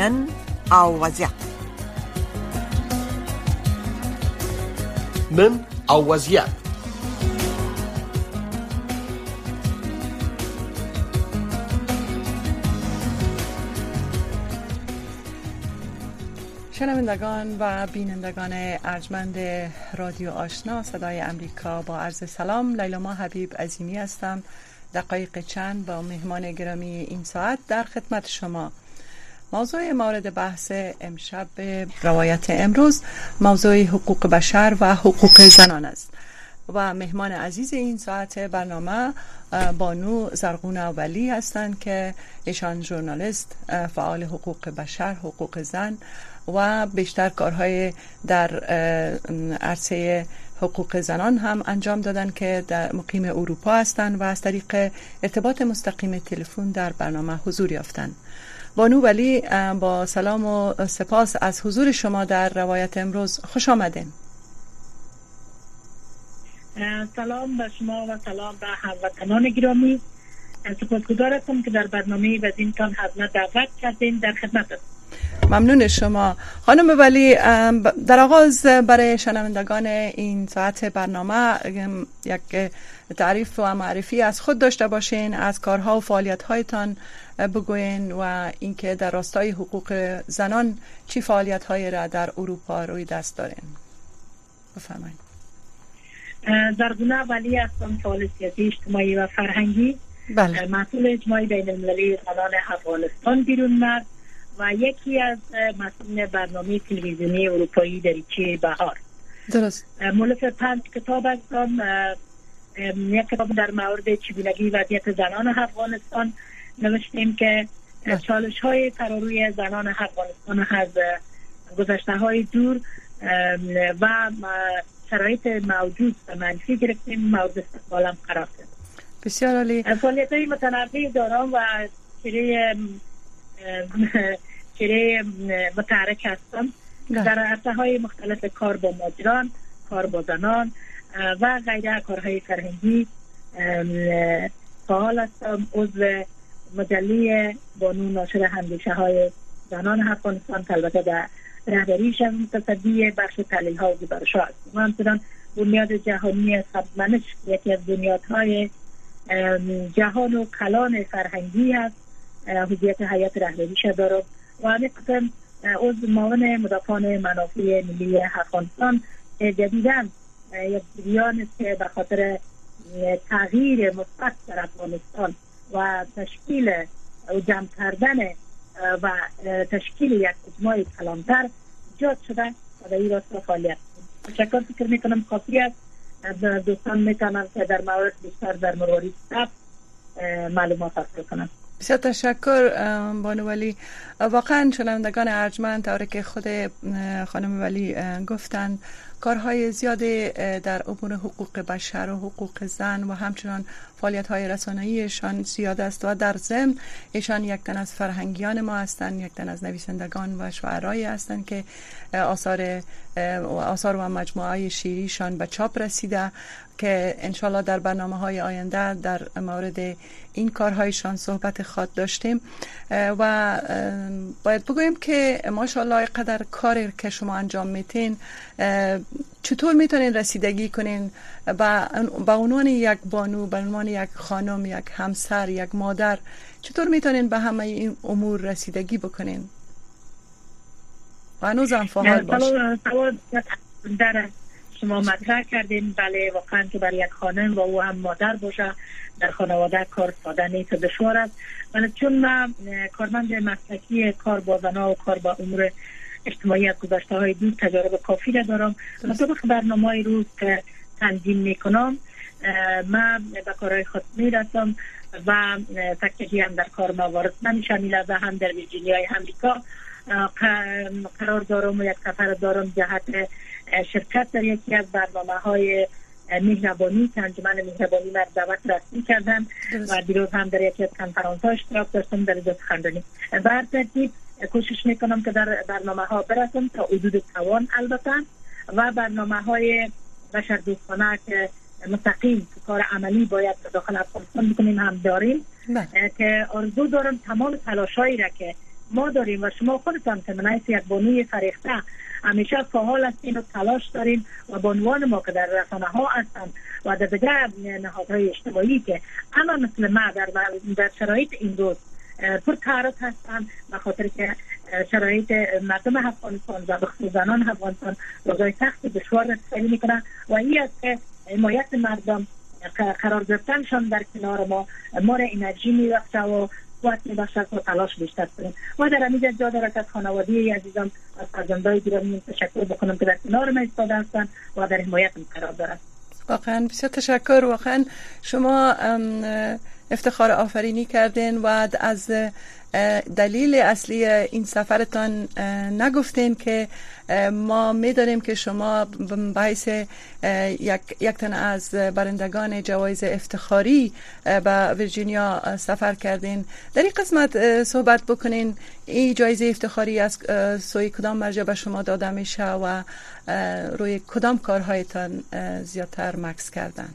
نن او وضعیت نن او وضعیت شنوندگان و بینندگان ارجمند رادیو آشنا صدای امریکا با عرض سلام. لیلا ما حبیب عظیمی هستم. دقایق چند با مهمان گرامی این ساعت در خدمت شما. موضوع مورد بحث امشب روایت امروز موضوع حقوق بشر و حقوق زنان است. و مهمان عزیز این ساعت برنامه بانو زرغون ولی هستند که ایشان ژورنالیست فعال حقوق بشر حقوق زن و بیشتر کارهای در عرصه حقوق زنان هم انجام دادن که در مقیم اروپا هستند و از طریق ارتباط مستقیم تلفن در برنامه حضور یافتند. بانو ولی با سلام و سپاس از حضور شما در روایت امروز خوش آمدین. سلام به شما و سلام به هموطنان گرامی. سپاسگزار هستم که در برنامه وزینتان حضمت دعوت کردین در خدمت ممنون شما. خانم ولی در آغاز برای شنوندگان این ساعت برنامه یک تعریف و معرفی از خود داشته باشین از کارها و فعالیت هایتان بگوین و اینکه در راستای حقوق زنان چی فعالیت های را در اروپا روی دست دارین. بفرمایید. زرگونه ولی هستم فعال سیاسی اجتماعی و فرهنگی. بله. مسئول اجتماعی بین المللی زنان افغانستان بیرون مرد. و یکی از مسئول برنامه تلویزیونی اروپایی دریچه بهار. درست. مولف پنج کتاب هستم یک کتاب در مورد چگونگی وضعیت زنان افغانستان. نوشتیم که چالش های فراروی زنان افغانستان از گذشته های دور و شرایط موجود منفی گرفتیم. مورد استقبالم قرار کرد بسیار عالی. فعالیت های متنوع دارم و چیره چیره متحرک هستم. در عرصه های مختلف کار با ماجران کار با زنان و غیره کارهای فرهنگی. فعال هستم. عضو مجله بانو ناشر هندیشه های زنان افغانستان که البته در رهبریش هم تصدی بخش تحلیل ها و گزارش ها هست و همچنان بنیاد جهانی سبمنش یکی از بنیادهای جهان و کلان فرهنگی هست. حضیت حیات رهبریش دارم. و همین قسم از معاون مدافعان منافع ملی افغانستان جدیدا یک جریان که به خاطر تغییر مثبت در افغانستان و تشکیل و جمع کردن و تشکیل یک اجماع کلانتر ایجاد شده و در این راست فعالیت. تشکر فکر می‌کنم کافی است. دوستان می‌تونم که در مورد بیشتر در مروری معلومات حاصل کنم. بسیار تشکر بانو ولی واقعا شنوندگان ارجمند طوری که خود خانم ولی گفتند کارهای زیادی در امور حقوق بشر و حقوق زن و همچنان فعالیت های رسانه‌ایشان زیاد است و در ضمن ایشان یک تن از فرهنگیان ما هستند یک تن از نویسندگان و شعرایی هستند که آثار آثار و مجموعه شیریشان به چاپ رسیده که انشالله در برنامه های آینده در مورد این کارهایشان صحبت خواد داشتیم. و باید بگوییم که ماشاءالله قدر کار که شما انجام میتین چطور می‌تونین رسیدگی کنین با عنوان یک بانو به عنوان یک خانم یک همسر یک مادر چطور می‌تونین به همه این امور رسیدگی بکنین؟ و هنوزم فعال باشین شما مطرح کردین. بله واقعا که برای یک خانم و او هم مادر باشه. در خانواده کار ساده نیست دشوار است. ولی چون من کارمند مسلکی کار با زنا و کار با امور اجتماعی از گذشته های دور تجارب کافی را دارم مطابق برنامه روز که تنظیم می‌کنم من به کارهای خود می‌رسم و تکیه هم در کار ما وارد نمیشه و هم در ویرجینیای امریکا قرار دارم و یک سفر دارم جهت شرکت در یکی از برنامه های مهربانی که انجمن مهربانی مرد دعوت رسمی کردن و دیروز هم در یکی از کنفرانس ها اشتراک داشتم در جز خندانی. بر ترتیب کوشش می‌کنم که در برنامه ها برسم تا حدود توان البته و برنامه های بشر دوستانه که مستقیم کار عملی باید داخل افغانستان بکنیم هم داریم بله. که آرزو دارم تمام تلاشایی را که ما داریم و شما خودتان که من یک بانوی فریخته همیشه فعال هستین و تلاش دارین و به عنوان ما که در رسانه ها هستن و در دیگر نهادهای اجتماعی که اما مثل ما در, در شرایط این روز پر تعرض هستن به خاطر که شرایط مردم افغانستان و بخصوص زنان افغانستان روزای سخت دشوار رسیدگی می‌کنن و این است که حمایت مردم قرار گرفتنشان در کنار ما ما را انرژی میبخشه و قوت میبخشد و تلاش بیشتر کنیم. و در همین جا دارد از خانواده عزیزم از فرزندای گرامی تشکر بکنم که در کنار ما ایستاده هستند و در حمایت قرار دارد واقعا بسیار تشکر. واقعا شما افتخار آفرینی کردین و از دلیل اصلی این سفرتان نگفتین که ما می‌دانیم که شما باعث یک, یک تن از برندگان جوایز افتخاری به ویرجینیا سفر کردین. در این قسمت صحبت بکنین. این جایزه افتخاری از سوی کدام مرجع به شما داده میشه و روی کدام کارهایتان زیادتر مکس کردن؟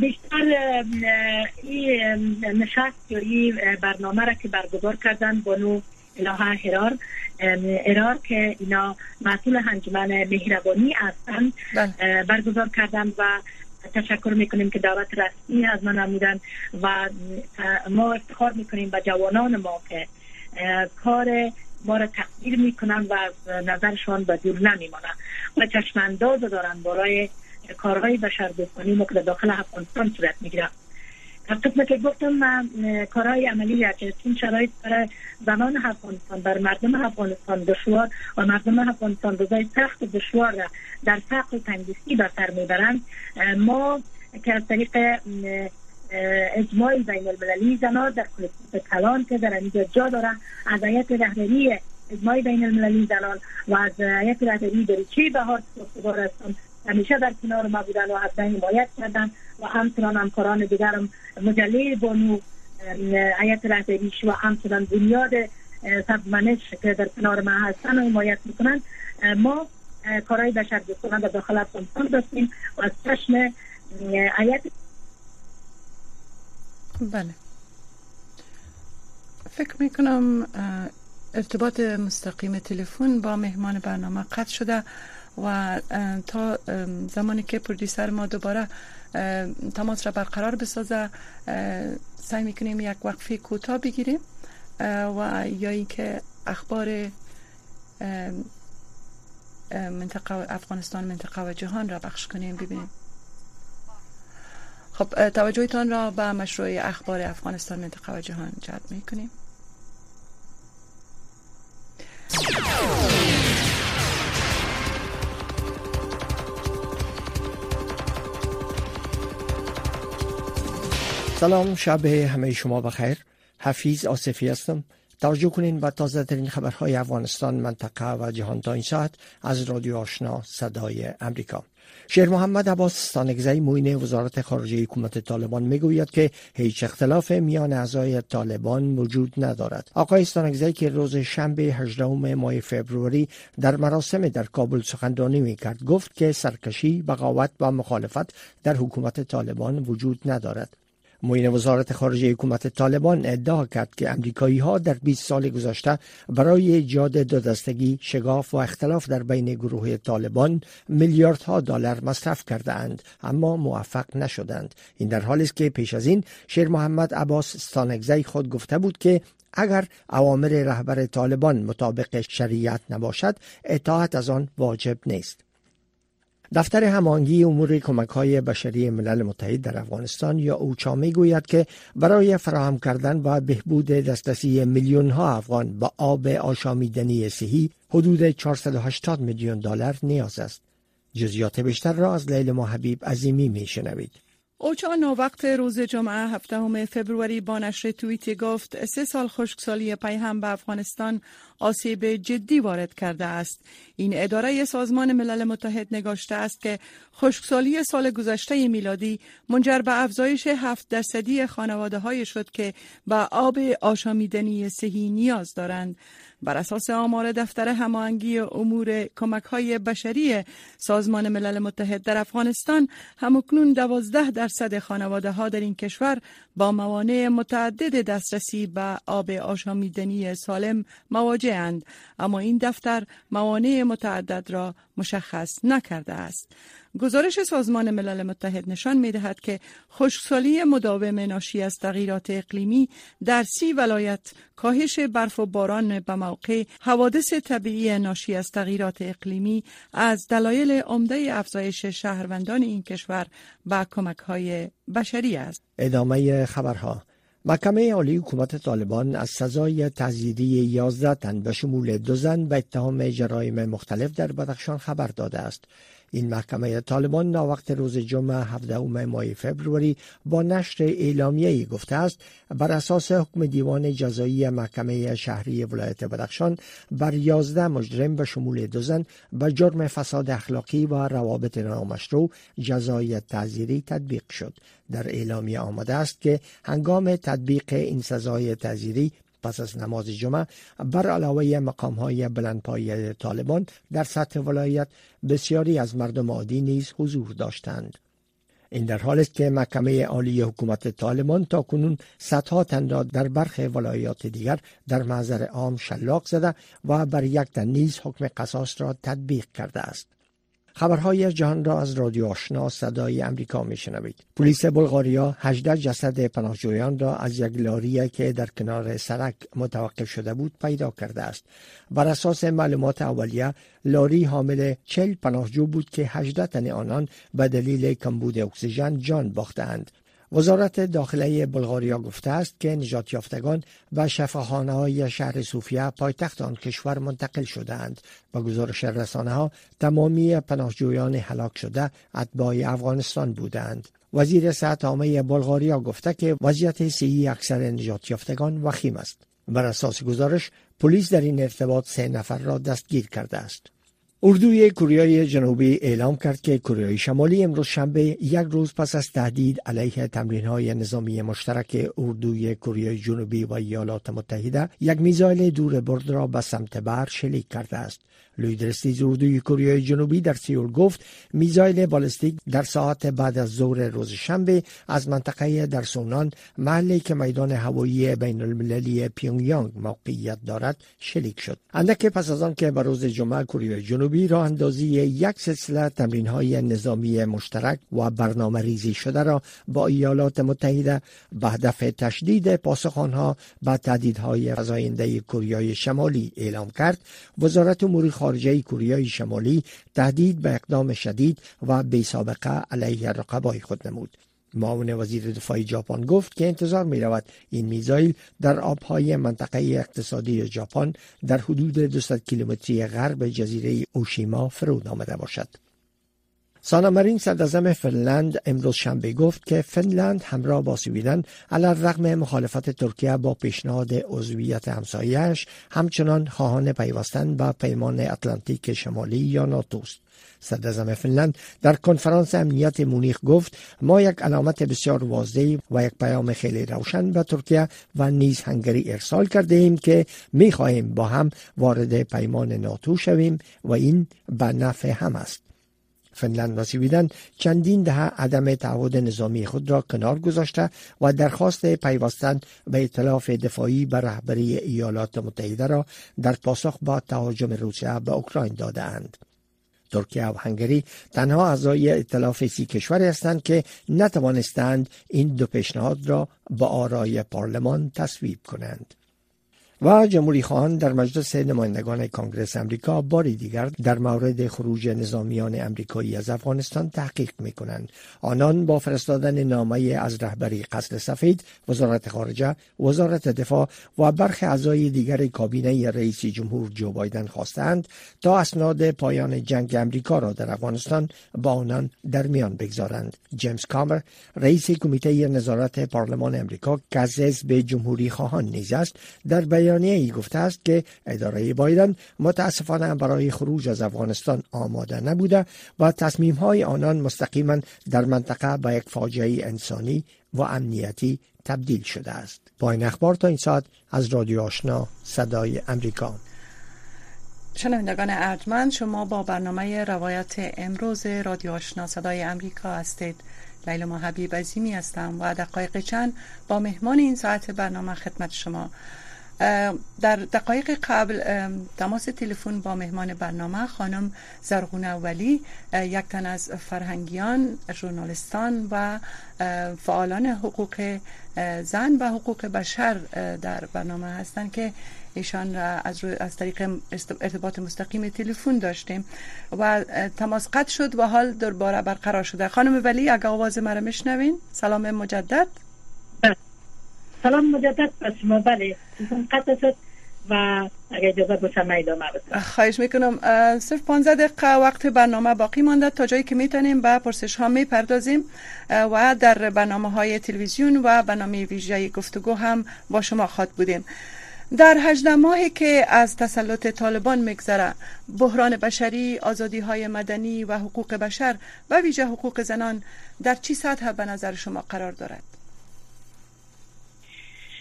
بیشتر این نشست یا این برنامه را که برگزار کردن بانو الهه هرار ارار که اینا مسئول انجمن مهربانی هستند بله. برگزار کردن و تشکر می‌کنیم که دعوت رسمی از من نمودن و ما افتخار می‌کنیم به جوانان ما که کار ما را تقدیر می‌کنن و نظرشان به دور نمیمانن و چشمانداز دارن برای کارهای بشر دوستانی ما که در داخل افغانستان صورت می‌گیره. قسم که گفتم کارهای عملی این شرایط برای زنان افغانستان بر مردم افغانستان دشوار و مردم افغانستان روزای سخت دشوار در فقر و تنگیستی به سر می‌برند. ما که از طریق اجماع بین المللی زنان در کلکتیف کلان که در اینجا جا داره از هیئت رهبری اجماع بین المللی زنان و از هیئت رهبری دریچه بهار سپاسگزار هستم همیشه در کنار ما بودن و از حمایت کردن و همچنان همکاران دیگرم مجله بانو حیات رهبریش و همچنان بنیاد سبمنش که در کنار ما هستن و حمایت می‌کنن. ما کارهای بشر دوستانه در داخل افغانستان داشتیم و از چشم حیات بله. فکر می‌کنم ارتباط مستقیم تلفن با مهمان برنامه قطع شده. و تا زمانی که پردیسر ما دوباره تماس را برقرار بسازه سعی می‌کنیم یک وقفه کوتاه بگیریم و یا اینکه اخبار منطقه افغانستان منطقه و جهان را بخش کنیم ببینیم. خب توجهتان را به مشروع اخبار افغانستان منطقه و جهان جلب می‌کنیم. سلام شب همه شما بخیر. حفیظ آصفی هستم. توجه کنین و تازه ترین خبرهای افغانستان منطقه و جهان تا این ساعت از رادیو آشنا صدای امریکا. شیر محمد عباس ستانگزی موین وزارت خارجه حکومت طالبان می‌گوید که هیچ اختلاف میان اعضای طالبان وجود ندارد. آقای ستانگزی که روز شنبه 18 ماه فوریه در مراسم در کابل سخنرانی می‌کرد گفت که سرکشی بغاوت و مخالفت در حکومت طالبان وجود ندارد. معین وزارت خارجه حکومت طالبان ادعا کرد که امریکایی ها در 20 سال گذشته برای ایجاد دو دستگی شگاف و اختلاف در بین گروه طالبان میلیاردها دلار مصرف کرده اند اما موفق نشدند. این در حالی است که پیش از این شیر محمد عباس ستانگزی خود گفته بود که اگر اوامر رهبر طالبان مطابق شریعت نباشد اطاعت از آن واجب نیست. دفتر همانگی امور کمک های بشری ملل متحد در افغانستان یا اوچا می گوید که برای فراهم کردن و بهبود دسترسی میلیون ها افغان با آب آشامیدنی صحی حدود 480 میلیون دلار نیاز است. جزیات بیشتر را از لیل ما حبیب عظیمی می شنوید. اوچا وقت روز جمعه هفته فبروری با نشر توییتی گفت سه سال خشکسالی پیهم به افغانستان آسیب جدی وارد کرده است این اداره سازمان ملل متحد نگاشته است که خشکسالی سال گذشته میلادی منجر به افزایش هفت درصدی خانواده های شد که به آب آشامیدنی صحی نیاز دارند بر اساس آمار دفتر هماهنگی امور کمک های بشری سازمان ملل متحد در افغانستان همکنون دوازده درصد خانواده ها در این کشور با موانع متعدد دسترسی به آب آشامیدنی سالم مواجه اند اما این دفتر موانع متعدد را مشخص نکرده است. گزارش سازمان ملل متحد نشان می دهد که خشکسالی مداوم ناشی از تغییرات اقلیمی در سی ولایت کاهش برف و باران به موقع حوادث طبیعی ناشی از تغییرات اقلیمی از دلایل عمده افزایش شهروندان این کشور به کمک های بشری است. ادامه خبرها. محکمه عالی حکومت طالبان از سزای تعزیری 11 تن به شمول دو زن به اتهام جرایم مختلف در بدخشان خبر داده است. این محکمه طالبان ناوقت روز جمعه 17 ماه فبروری با نشر اعلامیه گفته است بر اساس حکم دیوان جزایی محکمه شهری ولایت بدخشان بر 11 مجرم به شمول دو زن به جرم فساد اخلاقی و روابط نامشروع جزای تعزیری تطبیق شد. در اعلامیه آمده است که هنگام تطبیق این سزای تعزیری پس از نماز جمعه بر علاوه مقام های بلندپایه طالبان در سطح ولایت بسیاری از مردم عادی نیز حضور داشتند. این در حال است که محکمه عالی حکومت طالبان تا کنون صدها تن را در برخی ولایات دیگر در معذر عام شلاق زده و بر یک تن نیز حکم قصاص را تطبیق کرده است. خبرهای جهان را از رادیو آشنا صدای امریکا میشنوید. پلیس بلغاریا 18 جسد پناهجویان را از یک لاری که در کنار سرک متوقف شده بود پیدا کرده است. بر اساس معلومات اولیه لاری حامل 40 پناهجو بود که 18 تن آنان به دلیل کمبود اکسیژن جان باختند وزارت داخله بلغاریا گفته است که نجات یافتگان به شفاخانه های شهر صوفیه پایتخت آن کشور منتقل شدهاند. و گزارش رسانه ها تمامی پناهجویان هلاک شده اتباع افغانستان بودند وزیر صحت عامه بلغاریا گفته که وضعیت صحی اکثر نجات یافتگان وخیم است. بر اساس گزارش پلیس در این ارتباط سه نفر را دستگیر کرده است. اردوی کوریای جنوبی اعلام کرد که کره شمالی امروز شنبه یک روز پس از تهدید علیه تمرین های نظامی مشترک اردوی کره جنوبی و ایالات متحده یک میزایل دور برد را به سمت بر شلیک کرده است. لویدرستی اردوی کره جنوبی در سیول گفت میزایل بالستیک در ساعت بعد از ظهر روز شنبه از منطقه در سونان محلی که میدان هوایی بین المللی پیونگیانگ موقعیت دارد شلیک شد. اندک پس از آن که به روز جمعه کره جنوبی راه اندازی یک سلسله تمرین های نظامی مشترک و برنامه ریزی شده را با ایالات متحده به هدف تشدید پاسخ آنها به تهدیدهای فزاینده کره شمالی اعلام کرد. وزارت امور خارجه کوریای شمالی تهدید به اقدام شدید و بی سابقه علیه رقبای خود نمود معاون وزیر دفاع ژاپن گفت که انتظار می رود این میزایل در آبهای منطقه اقتصادی ژاپن در حدود 200 کیلومتری غرب جزیره اوشیما فرود آمده باشد. سانامرین صدرزم فنلند امروز شنبه گفت که فنلند همراه با سویدن علی رغم مخالفت ترکیه با پیشنهاد عضویت همسایهاش همچنان خواهان پیوستن به پیمان اتلانتیک شمالی یا ناتوست صدرزم فنلند در کنفرانس امنیت مونیخ گفت ما یک علامت بسیار واضح و یک پیام خیلی روشن به ترکیه و نیز هنگری ارسال کرده ایم که می خواهیم با هم وارد پیمان ناتو شویم و این به نفع هم است. فنلند و سویدن چندین دهه عدم تعهد نظامی خود را کنار گذاشته و درخواست پیوستن به اطلاف دفاعی به رهبری ایالات متحده را در پاسخ با تهاجم روسیه به اوکراین دادهاند. ترکیه و هنگری تنها اعضای اطلاف سی کشوری هستند که نتوانستند این دو پیشنهاد را با آرای پارلمان تصویب کنند. و جمهوری خواهان در مجلس نمایندگان کانگرس امریکا باری دیگر در مورد خروج نظامیان امریکایی از افغانستان تحقیق می کنند. آنان با فرستادن نامه از رهبری قصر سفید، وزارت خارجه، وزارت دفاع و برخی اعضای دیگر کابینه رئیس جمهور جو بایدن خواستند تا اسناد پایان جنگ امریکا را در افغانستان با آنان در میان بگذارند. جیمز کامر رئیس کمیته نظارت پارلمان امریکا که به جمهوری خواهان نیز است در بیان بیانیه ای گفته است که اداره بایدن متاسفانه برای خروج از افغانستان آماده نبوده و تصمیم های آنان مستقیما در منطقه به یک فاجعه انسانی و امنیتی تبدیل شده است. با این اخبار تا این ساعت از رادیو آشنا صدای امریکا. شنوندگان ارجمند شما با برنامه روایت امروز رادیو آشنا صدای امریکا هستید. لیلا حبیب عظیمی هستم و دقایق چند با مهمان این ساعت برنامه خدمت شما. در دقایق قبل تماس تلفن با مهمان برنامه خانم زرغونه ولی یک تن از فرهنگیان ژورنالیستان و فعالان حقوق زن و حقوق بشر در برنامه هستند که ایشان از, از طریق ارتباط مستقیم تلفن داشتیم و تماس قطع شد و حال درباره برقرار شده. خانم ولی اگه آواز مرا میشنوین؟ سلام مجدد. سلام مجدد به شما بله قطع شد و اگر اجازه باشه ادامه خواهش می‌کنم. صرف 15 دقیقه وقت برنامه باقی مانده. تا جایی که می‌تونیم به پرسش ها می‌پردازیم و در برنامه های تلویزیون و برنامه ویژه گفتگو هم با شما خواد بودیم. در هجده ماهی که از تسلط طالبان میگذره بحران بشری، آزادی های مدنی و حقوق بشر و ویژه حقوق زنان در چی سطح به نظر شما قرار دارد؟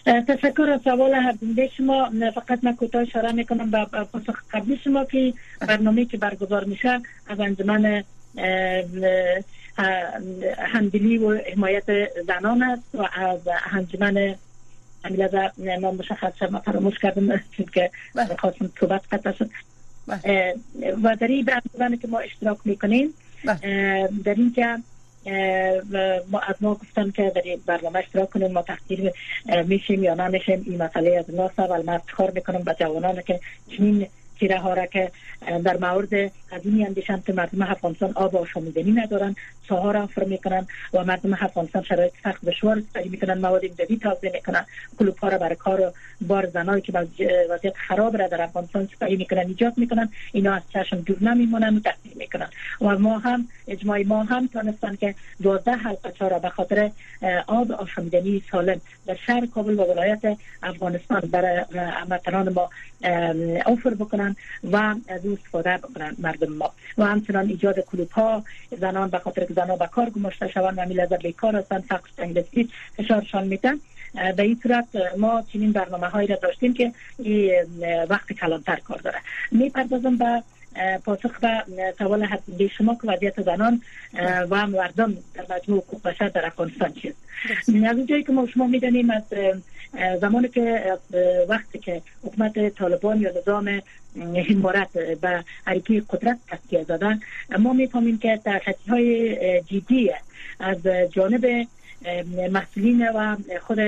تشکر از سوال هر شما فقط من کوتاه اشاره می‌کنم به پاسخ قبلی شما که برنامه که برگزار میشه از انجمن همدلی و حمایت زنان است و از انجمن امیل نام مشخص شما فراموش کردم چون که بله. خواستم صحبت قطع شد بله. و در این برنامه که ما اشتراک می‌کنیم بله. در این که ما از ما گفتن که در این برنامه اشتراک کنیم ما تقدیر میشیم یا نمیشیم این مسئله از ناس و من کار می‌کنم به جوانان که چنین تیره ها را که در مورد از این اندیشن که مردم افغانستان آب آشامیدنی ندارن سهار افر می‌کنن و مردم افغانستان شرایط سخت دشوار سپری می‌کنن مواد امدادی تازه می‌کنن کلوب ها را برای کار بار زنایی که وضعیت خراب را در افغانستان سپری می‌کنن ایجاد می‌کنن اینا از چشم دور نمیمونن و تحصیل می‌کنن. و ما هم اجماع ما هم تانستن که 12 حلقه چارا به خاطر آب آشامیدنی سالم در شهر کابل و ولایت افغانستان برای هموطنان ما افر بکنن. و از او استفاده بکنن مردم ما. و همچنان ایجاد کلوب ها زنان به خاطر که زنان به کار گماشته شوند و میلازر بیکار هستند فقر تنگدستی فشارشان میتن. به این صورت ما چنین برنامه هایی را داشتیم که این وقت کلانتر کار داره. می‌پردازم به پاسخ به سوال حتی شما که وضعیت زنان و مردم در مجموع حقوق بشر در افغانستان چیست. از اونجایی که ما شما می‌دانیم از زمانی که وقتی که حکومت طالبان یا نظام حمارت به حرکه قدرت تسکیه دادن ما می‌فهمیم که تحقیقی های جدی از جانب مسئولین و خود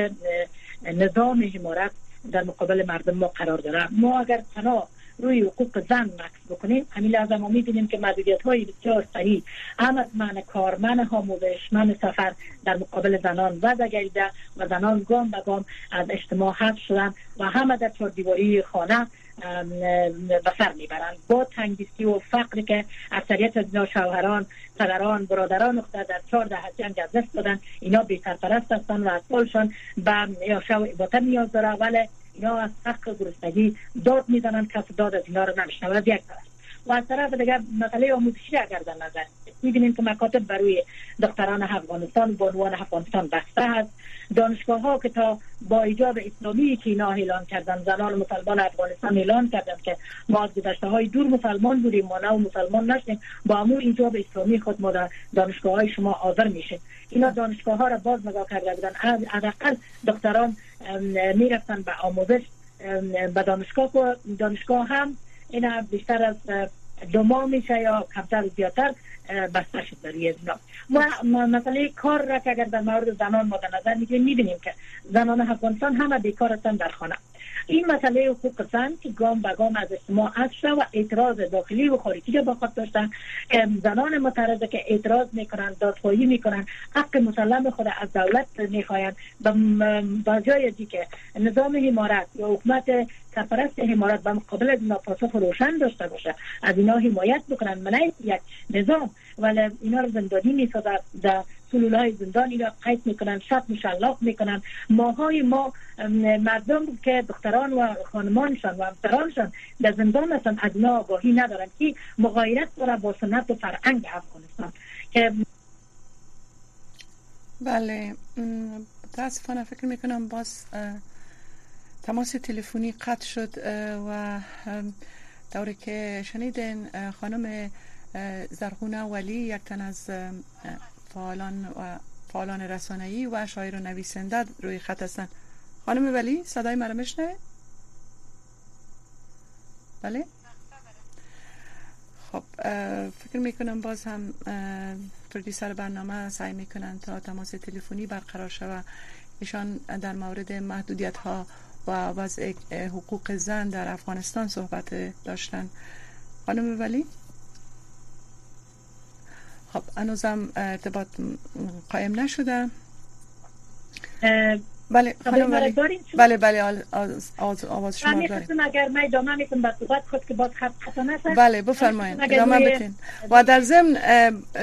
نظام حمارت در مقابل مردم ما قرار داره. ما اگر تنها روی حقوق زن مکس بکنیم همین لحظه ما می‌بینیم که محدودیت های بسیار صحیح هم از من کار من آموزش من سفر در مقابل زنان و دگریده و زنان گام به گام از اجتماع حذف شدن و همه در چهار دیواری خانه به سر می‌برند. با تنگیستی و فقری که اکثریت از شوهران پدران برادران اخته در چهار دهه جنگ از دست دادن اینا بی سرپرست هستند و اطفالشان به یا شو نیاز داره ولی اینا از حق گرسنگی داد می‌زنن کس داد از اینا رو نمیشنه از یک طرف. و از طرف دیگر مسئله آموزشی اگر در نظر می‌بینیم که مکاتب برای دختران افغانستان بانوان افغانستان بسته هست دانشگاه ها که تا با ایجاب اسلامی که اینا اعلان کردن زنان مسلمان افغانستان اعلان کردن که ما از گذشته های دور مسلمان بودیم ما نه مسلمان نشدیم. با امور ایجاب اسلامی خود ما در دانشگاه های شما آذر میشه اینا دانشگاه ها را باز نگاه کرده بودن. حداقل دختران می‌رفتن به آموزش به دانشگاه دانشگاه هم اینا بیشتر از دو ماه میشه یا کمتر زیادتر بسته شد در و مسئله کار را که اگر در مورد زنان ما در نظر می‌گیریم می‌بینیم که زنان افغانستان همه بیکار هستند در خانه. این مسئله حقوق زن که گام به گام از اجتماع و اعتراض داخلی و خارجی را با خود داشتن. زنان معترضه که اعتراض می‌کنن دادخواهی می‌کنن حق مسلم خود از دولت می‌خواین با جای که نظام حمارت یا حکومت سرپرست حمارت به مقابل از اینا پاسخ روشن داشته باشه از اینا حمایت بکنن من یک نظام ولی اینا رو زندانی می‌سازد. در سلول های زندان اینا قید می‌کنن شب مشلاق می‌کنن ماهای ما مردم که دختران و خانمانشان و همسرانشان در زندان هستن از آگاهی ندارن که مغایرت داره با سنت و فرهنگ افغانستان. که بله. متاسفانه فکر می‌کنم باز تماس تلفنی قطع شد و دوره که شنیدین خانم زرغونه ولی یک تن از فعالان و فعالان رسانه‌ای و شاعر و نویسنده روی خط هستن. خانم ولی صدای مرا میشنوید بله؟ خب فکر می‌کنم باز هم پرودیسر برنامه سعی می‌کنن تا تماس تلفنی برقرار شود ایشان در مورد محدودیت ها و وضع حقوق زن در افغانستان صحبت داشتن. خانم ولی؟ خب انوزم ارتباط قایم نشده. بله خانم بله بله بله آواز شما داریم اگر من ادامه می‌تونم به صحبت خود که باز خط خطا بله بفرمایید ادامه بتین و در ضمن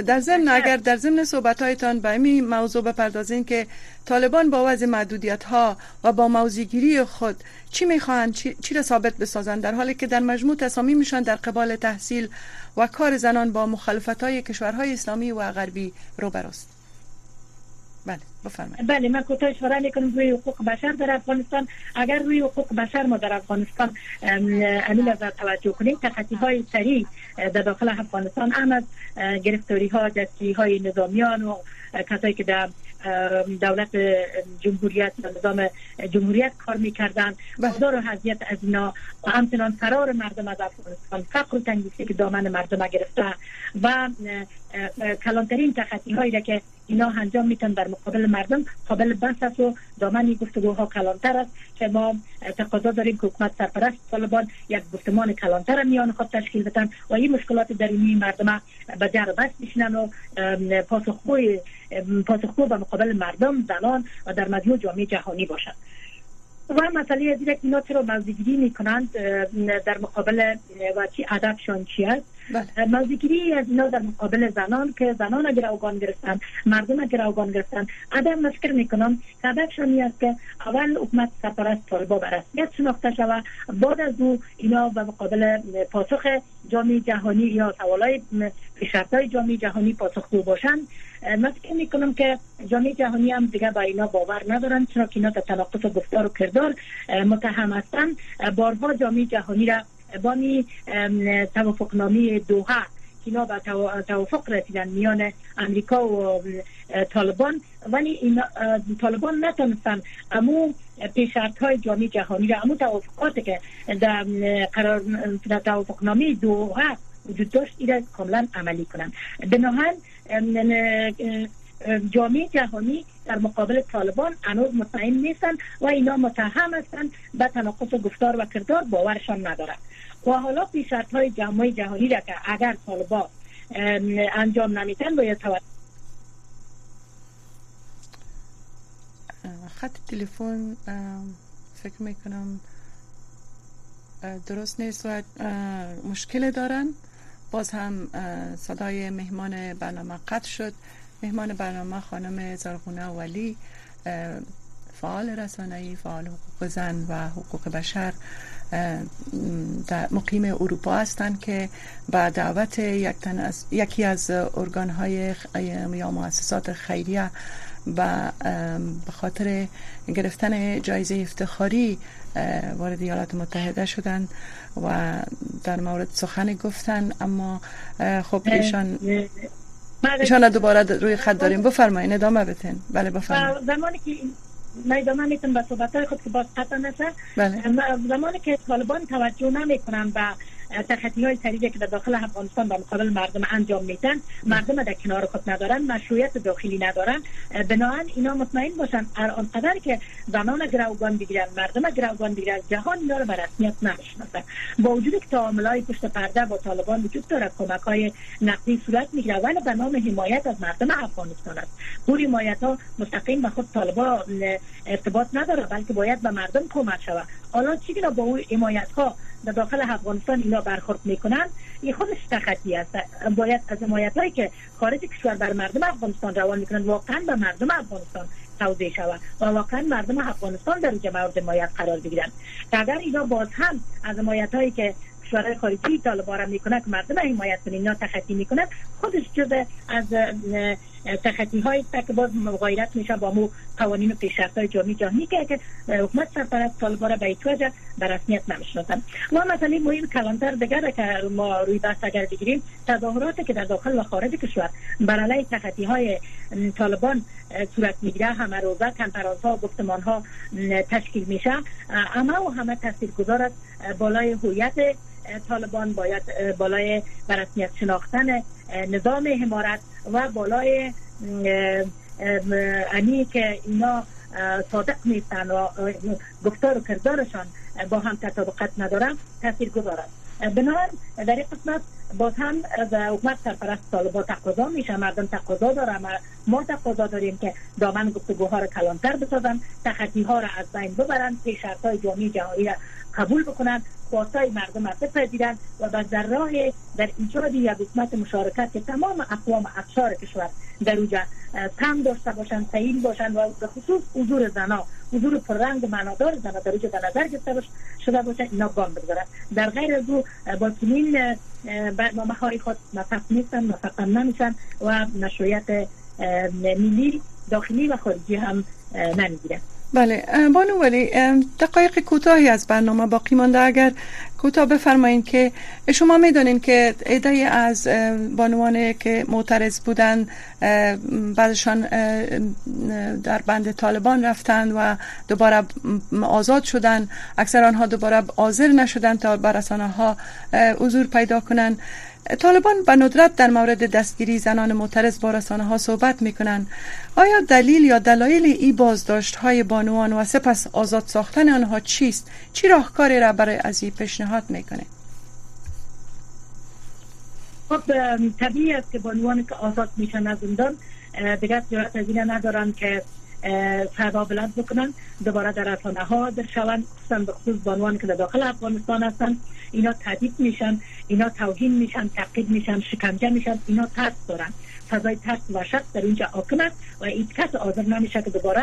در ضمن اگر در ضمن صحبت هایتان به این موضوع بپردازین که طالبان با وضع محدودیت ها و با موضوعگیری خود چی می‌خواهند؟ چی, چی را ثابت بسازند؟ در حالی که در مجموع تصامیم میشن در قبال تحصیل و کار زنان با مخالفت های کشورهای اسلامی و غربی روبروست بله بفرمایید. بله من کوتاه اشاره می‌کنم روی حقوق بشر در افغانستان. اگر روی حقوق بشر ما در افغانستان امین از توجه کنیم تخطی های سریع در داخل افغانستان هم از گرفتاری ها دستی های نظامیان و کسایی که در دولت جمهوریت و نظام جمهوریت کار می‌کردن بازار و حضیت از اینا و همچنان فرار مردم از افغانستان فقر و تنگیسی که دامن مردم گرفته و کلانترین تخطی هایی که اینا انجام میتن در مقابل مردم قابل بحث است و دامن گفتگوها کلانتر است که ما تقاضا داریم که حکومت سرپرست طالبان یک گفتمان کلانتر میان خود تشکیل بدن و این مشکلات درونی مردم به در بست بشنن و پاسخگوی پاسخگو به مقابل مردم زنان و در مجموع جامعه جهانی باشد و مسئله از اینا چرا موضوعگیری می‌کنند در مقابل و چی هدفشان چی است؟ بله. موضوعگیری از اینا در مقابل زنان که زنان اگر اوگان گرفتن مردم اگر اوگان گرفتن ادم مشکر می‌کنم هدفشان است که اول حکومت سرپرست طالبا به رسمیت شناخته شود بعد از او اینا به مقابل پاسخ جامعه جهانی یا سوالای های جامعه جهانی پاسخگو باشند. من فکر می‌کنم که جامعه جهانی هم دیگه با اینا باور ندارن چرا که اینا در تناقض گفتار و کردار متهم هستند بارها جامعه جهانی را بانی توافقنامه دوها اینا به توافق رسیدن میان امریکا و طالبان. ولی این طالبان نتونستن. امو پیشرت های جامعه جهانی را امو توافقات که در قرار در توافقنامه دوها وجود داشت ایرا کاملا عملی کنند. بناهن جامعه جهانی در مقابل طالبان هنوز مطمئن نیستند و اینا متهم هستند به تناقض گفتار و کردار باورشان ندارد و حالا پیشرت های جامعه جهانی را که اگر طالبان انجام نمیتن باید توجه خط تلفن فکر می‌کنم درست نیست و مشکل دارن. باز هم صدای مهمان برنامه قطع شد. مهمان برنامه خانم زرغونه ولی فعال رسانه‌ای فعال حقوق زن و حقوق بشر. در مقیم اروپا هستند که با دعوت یک از یکی از ارگان های یا مؤسسات خیریه و به خاطر گرفتن جایزه افتخاری وارد ایالات متحده شدند و در مورد سخن گفتن. اما خب ایشان ایشان دوباره روی خط داریم. بفرمایید ادامه بتین بله بفرمایید زمانی که من ادامه می‌تونم به صحبت خود که باز قطع نشه بله. زمانی که طالبان توجه نمی‌کنن به تخطی های سریعی که در داخل افغانستان به مقابل مردم انجام میتن مردم در کنار خود ندارن مشروعیت داخلی ندارن. بنابراین اینا مطمئن باشن آنقدر که زنان گروگان بگیرن مردم گروگان بگیرن جهان اینا رو به رسمیت نمی‌شناسن با وجود که تعامل های پشت پرده با طالبان وجود داره کمک های نقدی صورت می‌گیره ولی به نام حمایت از مردم افغانستان است. پوری حمایت ها مستقیم به خود طالبان ارتباط نداره بلکه باید به مردم کمک شود. حالا چی با اون حمایت ها در داخل افغانستان اینا برخورد می‌کنن. این خودش تخطی است. باید از حمایت هایی که خارج کشور بر مردم افغانستان روان می‌کنن واقعا به مردم افغانستان توضیح شود و واقعا مردم افغانستان در اینجا مورد حمایت قرار بگیرن اگر اینا باز هم از حمایت هایی که کشورهای خارجی طالبان می‌کنه که مردم حمایت کنه اینا تخطی می‌کنه خودش جز از تخطی های که باز مغایرت میشه با مو قوانین و پیشرفت های جامعه جهانی که که حکومت سرپرست طالبان به وجه به رسمیت نمی‌شناسن. و مثلا مهم کلانتر دیگر که ما روی بحث اگر بگیریم تظاهرات که در داخل و خارج کشور بر علیه تخطی های طالبان صورت می‌گیره همه روزه کنفرانس ها گفتمان ها تشکیل میشه. اما و همه تاثیر گذار بالای هویت طالبان باید بالای برسمیت شناختن نظام حمارت و بالای انی که اینا صادق نیستن و گفتار و کردارشان با هم تطابقت ندارن تاثیر گذارد. بنابراین در این قسمت باز هم از حکومت سرپرست طالبان تقاضا میشه. مردم تقاضا داره ما تقاضا داریم که دامن گفتگوها را کلانتر بسازن تخطی ها را از بین ببرن پیشرفت های جامعه جهانی را قبول بکنن. خواستای مردم را بپذیرن و به در راه در ایجاد یک حکومت مشارکت که تمام اقوام افشار کشور در اوجا کم داشته باشند سعیل باشند و به خصوص حضور زنا حضور پررنگ معنادار زنا در اوجا در نظر گرفته شده باشه اینا گام بگذارن. در غیر از او با چنین مخاری خود موفق نیستن موفق نمیشن و مشروعیت ملی داخلی و خارجی هم نمی‌گیرن. بله بانو ولی دقایق کوتاهی از برنامه باقی مانده. اگر کوتاه بفرمایید که شما می‌دونین که ایده از بانوان که معترض بودن بعدشان در بند طالبان رفتن و دوباره آزاد شدن اکثر آنها دوباره حاضر نشدن تا بر ها حضور پیدا کنند طالبان به ندرت در مورد دستگیری زنان معترض با رسانه ها صحبت می کنند آیا دلیل یا دلایل ای بازداشت های بانوان و سپس آزاد ساختن آنها چیست؟ چی راهکاری را برای از این پیشنهاد می‌کنه؟ خب طبیعی است که بانوان که آزاد میشن از زندان دیگر جرات از ندارن که صدا بلند بکنن. دوباره در رسانه ها در شون خصوصا به خصوص بانوان که در داخل افغانستان هستن. اینا تهدید میشن اینا توهین میشن تقید میشن شکنجه میشن اینا ترس دارن. فضای ترس و شک در اینجا حاکم است و هیچ کس حاضر نمیشه که دوباره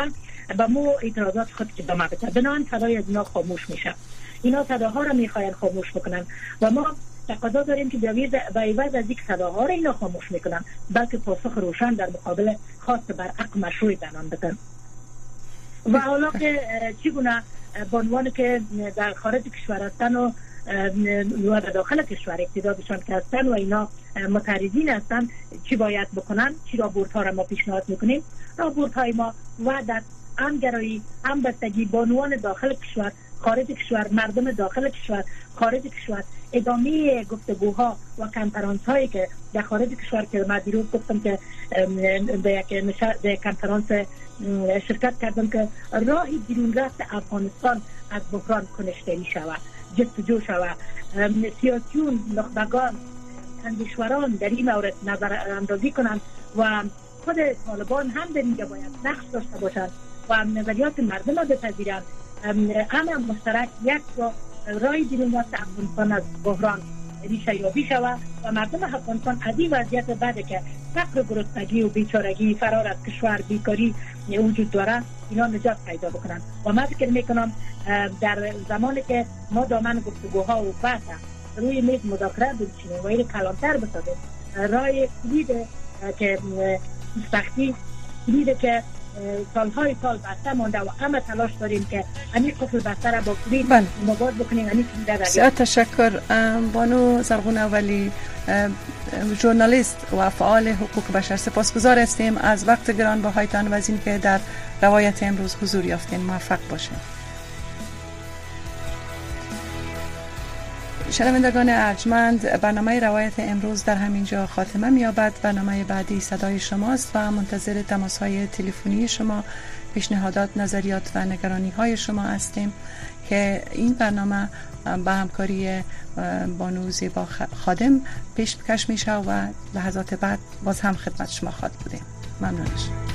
به مو اعتراضات خود ادامه بده. بنابراین صدای از اینا خاموش میشه. اینا صداها را می‌خواین خاموش بکنن و ما تقاضا داریم که به عوض از یک صداها را اینا خاموش می‌کنن بلکه پاسخ روشن در مقابل خاص بر حق مشروع زنان بدن و حالا که چگونه بانوان که در خارج کشور هستن و و در داخل کشور اقتدادشان که هستن و اینا متعرضین هستن چی باید بکنن؟ چی رابورت ها را ما پیشنهاد می‌کنیم؟ رابورت های ما و در همگرایی همبستگی بانوان داخل کشور خارج کشور مردم داخل کشور خارج کشور. ادامه گفتگوها و کنفرانس هایی که در خارج کشور که من دیروز گفتم که به یک کنفرانس شرکت کردم که راهی بیرون رفت افغانستان از بحران کنشتری شود جستجو شود. سیاسیون نخبگان اندیشوران در این مورد نظر اندازی کنند و خود طالبان هم در اینجا باید نقش داشته باشند و نظریات مردم را بپذیرند. همه مشترک یک را رای رفت افغانستان از بحران ریشه یابی شود و مردم افغانستان از این وضعیت بعد که فقر گرسنگی و بیچارگی فرار از کشور بیکاری وجود داره اینا نجات پیدا بکنن. و من فکر می‌کنم در زمانی که ما دامن گفتگوها و بحث روی میز مذاکره بچینیم و این کلانتر بسازیم رای کلید که سختی کلید که سالهای سال بسته مانده و همه تلاش داریم که همین قفل بسته را با کلید بله. مباد بکنیم همین کلید تشکر. بانو زرغون اولی ژورنالیست و فعال حقوق بشر سپاسگزار هستیم. از وقت گران با هایتان و از که در روایت امروز حضور یافتین موفق باشین. شنوندگان ارجمند برنامه روایت امروز در همینجا خاتمه میابد برنامه بعدی صدای شماست و منتظر تماس های تلفنی شما پیشنهادات نظریات و نگرانی های شما هستیم که این برنامه به همکاری بانو زیبا خادم پیش بکش میشه و لحظات بعد باز هم خدمت شما خواهد بودیم. ممنون.